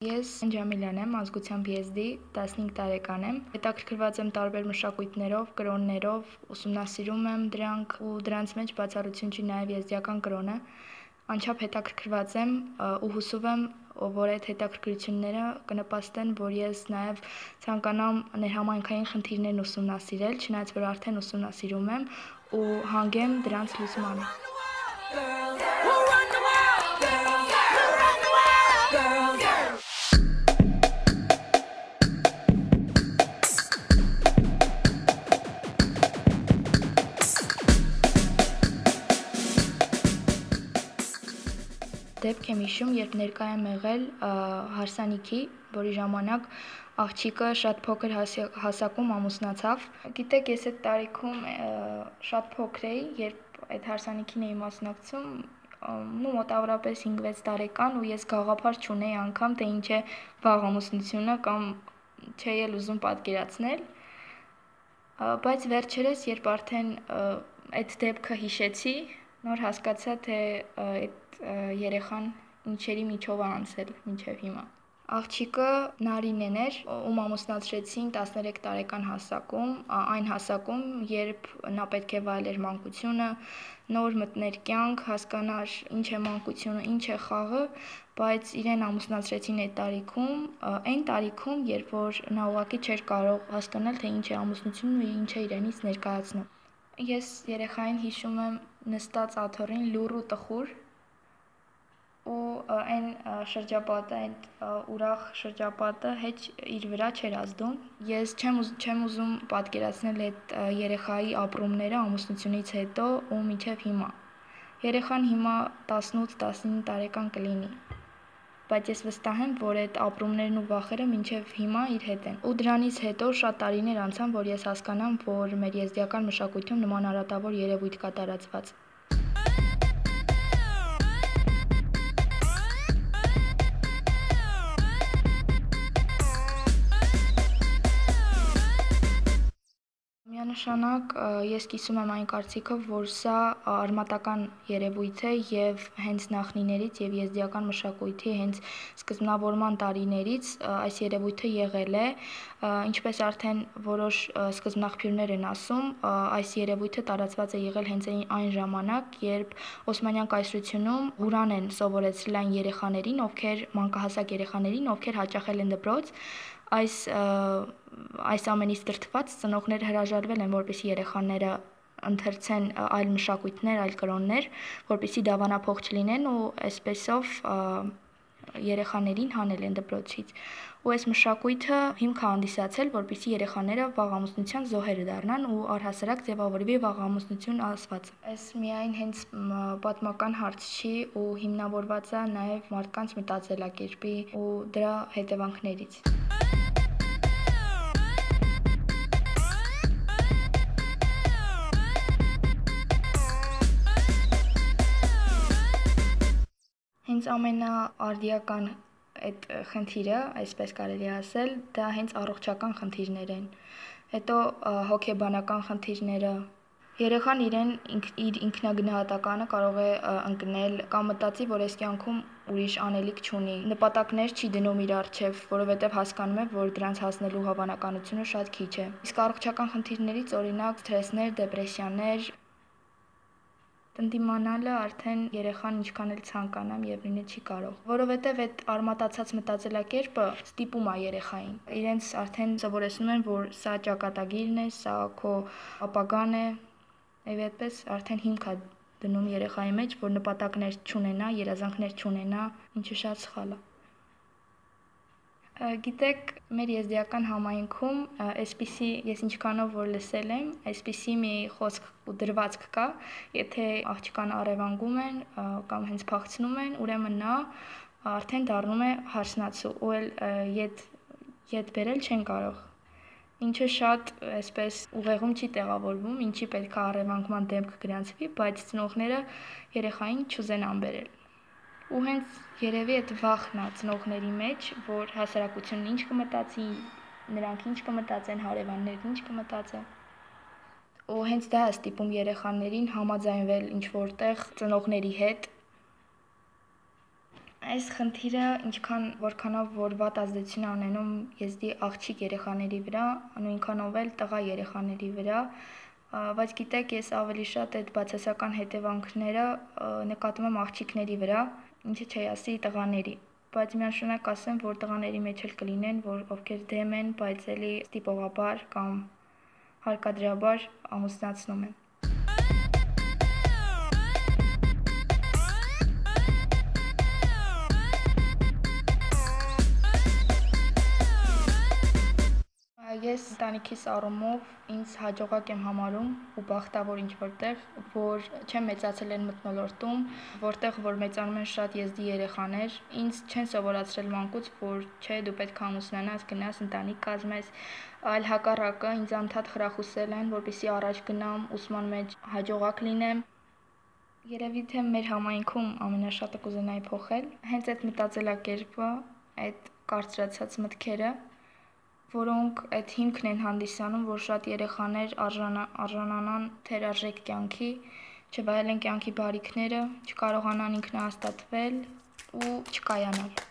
Ես Ջամիլյան եմ, ազգությամբ եզդի, 15 տարեկան եմ։ Հետաքրքրված եմ տարբեր մշակույթներով, կրոններով, ուսումնասիրում եմ դրանք ու դրանց մեջ բացառություն չի նաև եզդիական կրոնը։ Անչափ հետաքրքրված եմ ու հուսով եմ, որ այդ հետաքրքրությունները կնպաստեն, որ ես նաև ցանկանամ ներհամայնքային խնդիրներն ուսումնասիրել, չնայած որ արդեն ուսումնասիրում եմ ու հանգեմ դրանց լուծմանը։ Դեպք եմ հիշում, երբ ներկա եմ եղել հարսանիքի, որի ժամանակ աղջիկը շատ փոքր հասակում ամուսնացավ։ Գիտեք, ես այդ տարիքում շատ փոքր էի, երբ այդ հարսանիքին էի մասնակցում, ու մոտավորապես 5-6 տարեկան ու ես գաղափար չունեի անգամ թե ինչ է վաղ ամուսնությունը կամ չէի էլ ուզում պատկերացնել։ Բայց վերջերս, երբ արդեն այդ դեպքը հիշեցի, նոր հասկացա, թե այդ երեխան ինչերի միջով անցել մինչև հիմա։ Աղջիկը Նարինեն էր, ում ամուսնացրեցին 13 տարեկան հասակում, այն հասակում, երբ նա պետք է վայելեր մանկությունը, նոր մտներ կյանք, հասկանար ինչ է մանկությունը, ինչ է խաղը, բայց իրեն ամուսնացրեցին այդ տարիքում, այն տարիքում, երբ որ նա ուղղակի չէր կարող հասկանալ, թե ինչ է ամուսնությունն ու ինչ է իրենից ներկայացնում։ Ես երեխային հիշում եմ նստած աթոռին լուռ ու տխուր, ու այն շրջապատը, այն ուրախ շրջապատը հեչ իր վրա չէր ազդում։ Ես չեմ չեմ ուզում պատկերացնել այդ երեխայի ապրումները ամուսնությունից հետո ու մինչև հիմա։ Երեխան հիմա 18-19 տարեկան կլինի բայց ես վստահ եմ, որ այդ ապրումներն ու վախերը մինչև հիմա իր հետ են։ Ու դրանից հետո շատ տարիներ անցան, որ ես հասկանամ, որ մեր եզդիական մշակույթում նման արատավոր երևույթ կա տարածված։ Միանշանակ ես կիսում եմ այն կարծիքը, որ սա արմատական երևույթ է եւ հենց նախնիներից եւ եզդիական մշակույթի հենց սկզբնավորման տարիներից այս երևույթը եղել է, ինչպես արդեն որոշ սկզբնաղբյուրներ են ասում, այս երևույթը տարածված է եղել հենց այն ժամանակ, երբ Օսմանյան կայսրությունում Ղուրան են սովորեցրել այն երեխաներին, ովքեր մանկահասակ երեխաներին, ովքեր հաճախել են դպրոց, այս այս ամենից դրդված ծնողները հրաժարվել են, որպեսզի երեխաները ընթերցեն այլ մշակույթներ, այլ կրոններ, որպեսզի դավանափոխ չլինեն ու այսպեսով երեխաներին հանել են դպրոցից։ Ու այս մշակույթը հիմք է հանդիսացել, որպեսզի երեխաները վաղ ամուսնության զոհերը դառնան ու առհասարակ ձևավորվի վաղ ամուսնություն ասված։ Այս միայն հենց պատմական հարց չի ու հիմնավորված է նաև մարդկանց մտածելակերպի ու դրա հետևանքներից։ Հենց ամենաարդիական այդ խնդիրը, այսպես կարելի ասել, դա հենց առողջական խնդիրներ են։ Հետո հոգեբանական խնդիրները, Երեխան իրեն իր ինքնագնահատականը կարող է ընկնել կամ մտածի, որ այս կյանքում ուրիշ անելիք չունի։ Նպատակներ չի դնում իր առջև, որովհետև հասկանում է, որ դրանց հասնելու հավանականությունը շատ քիչ է։ Իսկ առողջական խնդիրներից օրինակ սթրեսներ, դեպրեսիաներ, Ընդդիմանալը արդեն երեխան ինչքան էլ ցանկանամ եւ լինել չի կարող, որովհետեւ այդ արմատացած մտածելակերպը ստիպում է երեխային։ Իրենց արդեն սովորեցնում են, որ սա ճակատագիրն է, սա քո ապագան է, եւ այդպես արդեն հիմք է դնում երեխայի մեջ, որ նպատակներ չունենա, երազանքներ չունենա, ինչը շատ սխալ է։ Գիտեք, մեր եզդիական համայնքում այսպիսի ես ինչքանով որ լսել եմ, այսպիսի մի խոսք ու դրվածք կա, եթե աղջկան առևանգում են կամ հենց փախցնում են, ուրեմն նա արդեն դառնում է հարսնացու, ու էլ յետ յետ բերել չեն կարող ինչը շատ այսպես ուղեղում չի տեղավորվում, ինչի պետք է առևանգման դեմք գրանցվի, բայց ծնողները երեխային չուզենան բերել ու հենց երևի այդ վախն է ծնողների մեջ, որ հասարակությունն ինչ կմտածի, նրանք ինչ կմտածեն, հարևաններն ինչ կմտածեն։ Ու հենց դա է ստիպում երեխաներին համաձայնվել ինչ որտեղ ծնողների հետ Այս խնդիրը ինչքան որքանով որ վատ ազդեցություն ունենում եզդի աղջիկ երեխաների վրա, նույնքանով էլ տղա երեխաների վրա, բայց գիտեք, ես ավելի շատ այդ բացասական հետևանքները նկատում եմ աղջիկների վրա, ինչը չի ասի տղաների բայց միանշանակ ասեմ, որ տղաների մեջ էլ կլինեն, որ ովքեր դեմ են, բայց էլի տիպովաբար կամ հարկադրաբար ամուսնացնում են։ ընտանիքիս առումով ինձ հաջողակ եմ համարում ու բախտավոր ինչ որտեղ, որ չեմ մեծացել այն մթնոլորտում, որտեղ որ մեծանում են շատ եզդի երեխաներ, ինձ չեն սովորացրել մանկուց, որ չէ դու պետք է ամուսնանաս, գնաս ընտանիք կազմես, այլ հակառակը ինձ անդադ խրախուսել են, որպեսի առաջ գնամ, ուսման մեջ հաջողակ լինեմ, Երևի թե մեր համայնքում ամենաշատը կուզենայի փոխել հենց այդ մտածելակերպը, այդ կարծրացած մտքերը, որոնք այդ հիմքն են հանդիսանում, որ շատ երեխաներ արժանա, արժանանան թերարժեք կյանքի, չվայելեն կյանքի բարիքները, չկարողանան ինքնահաստատվել ու չկայանալ։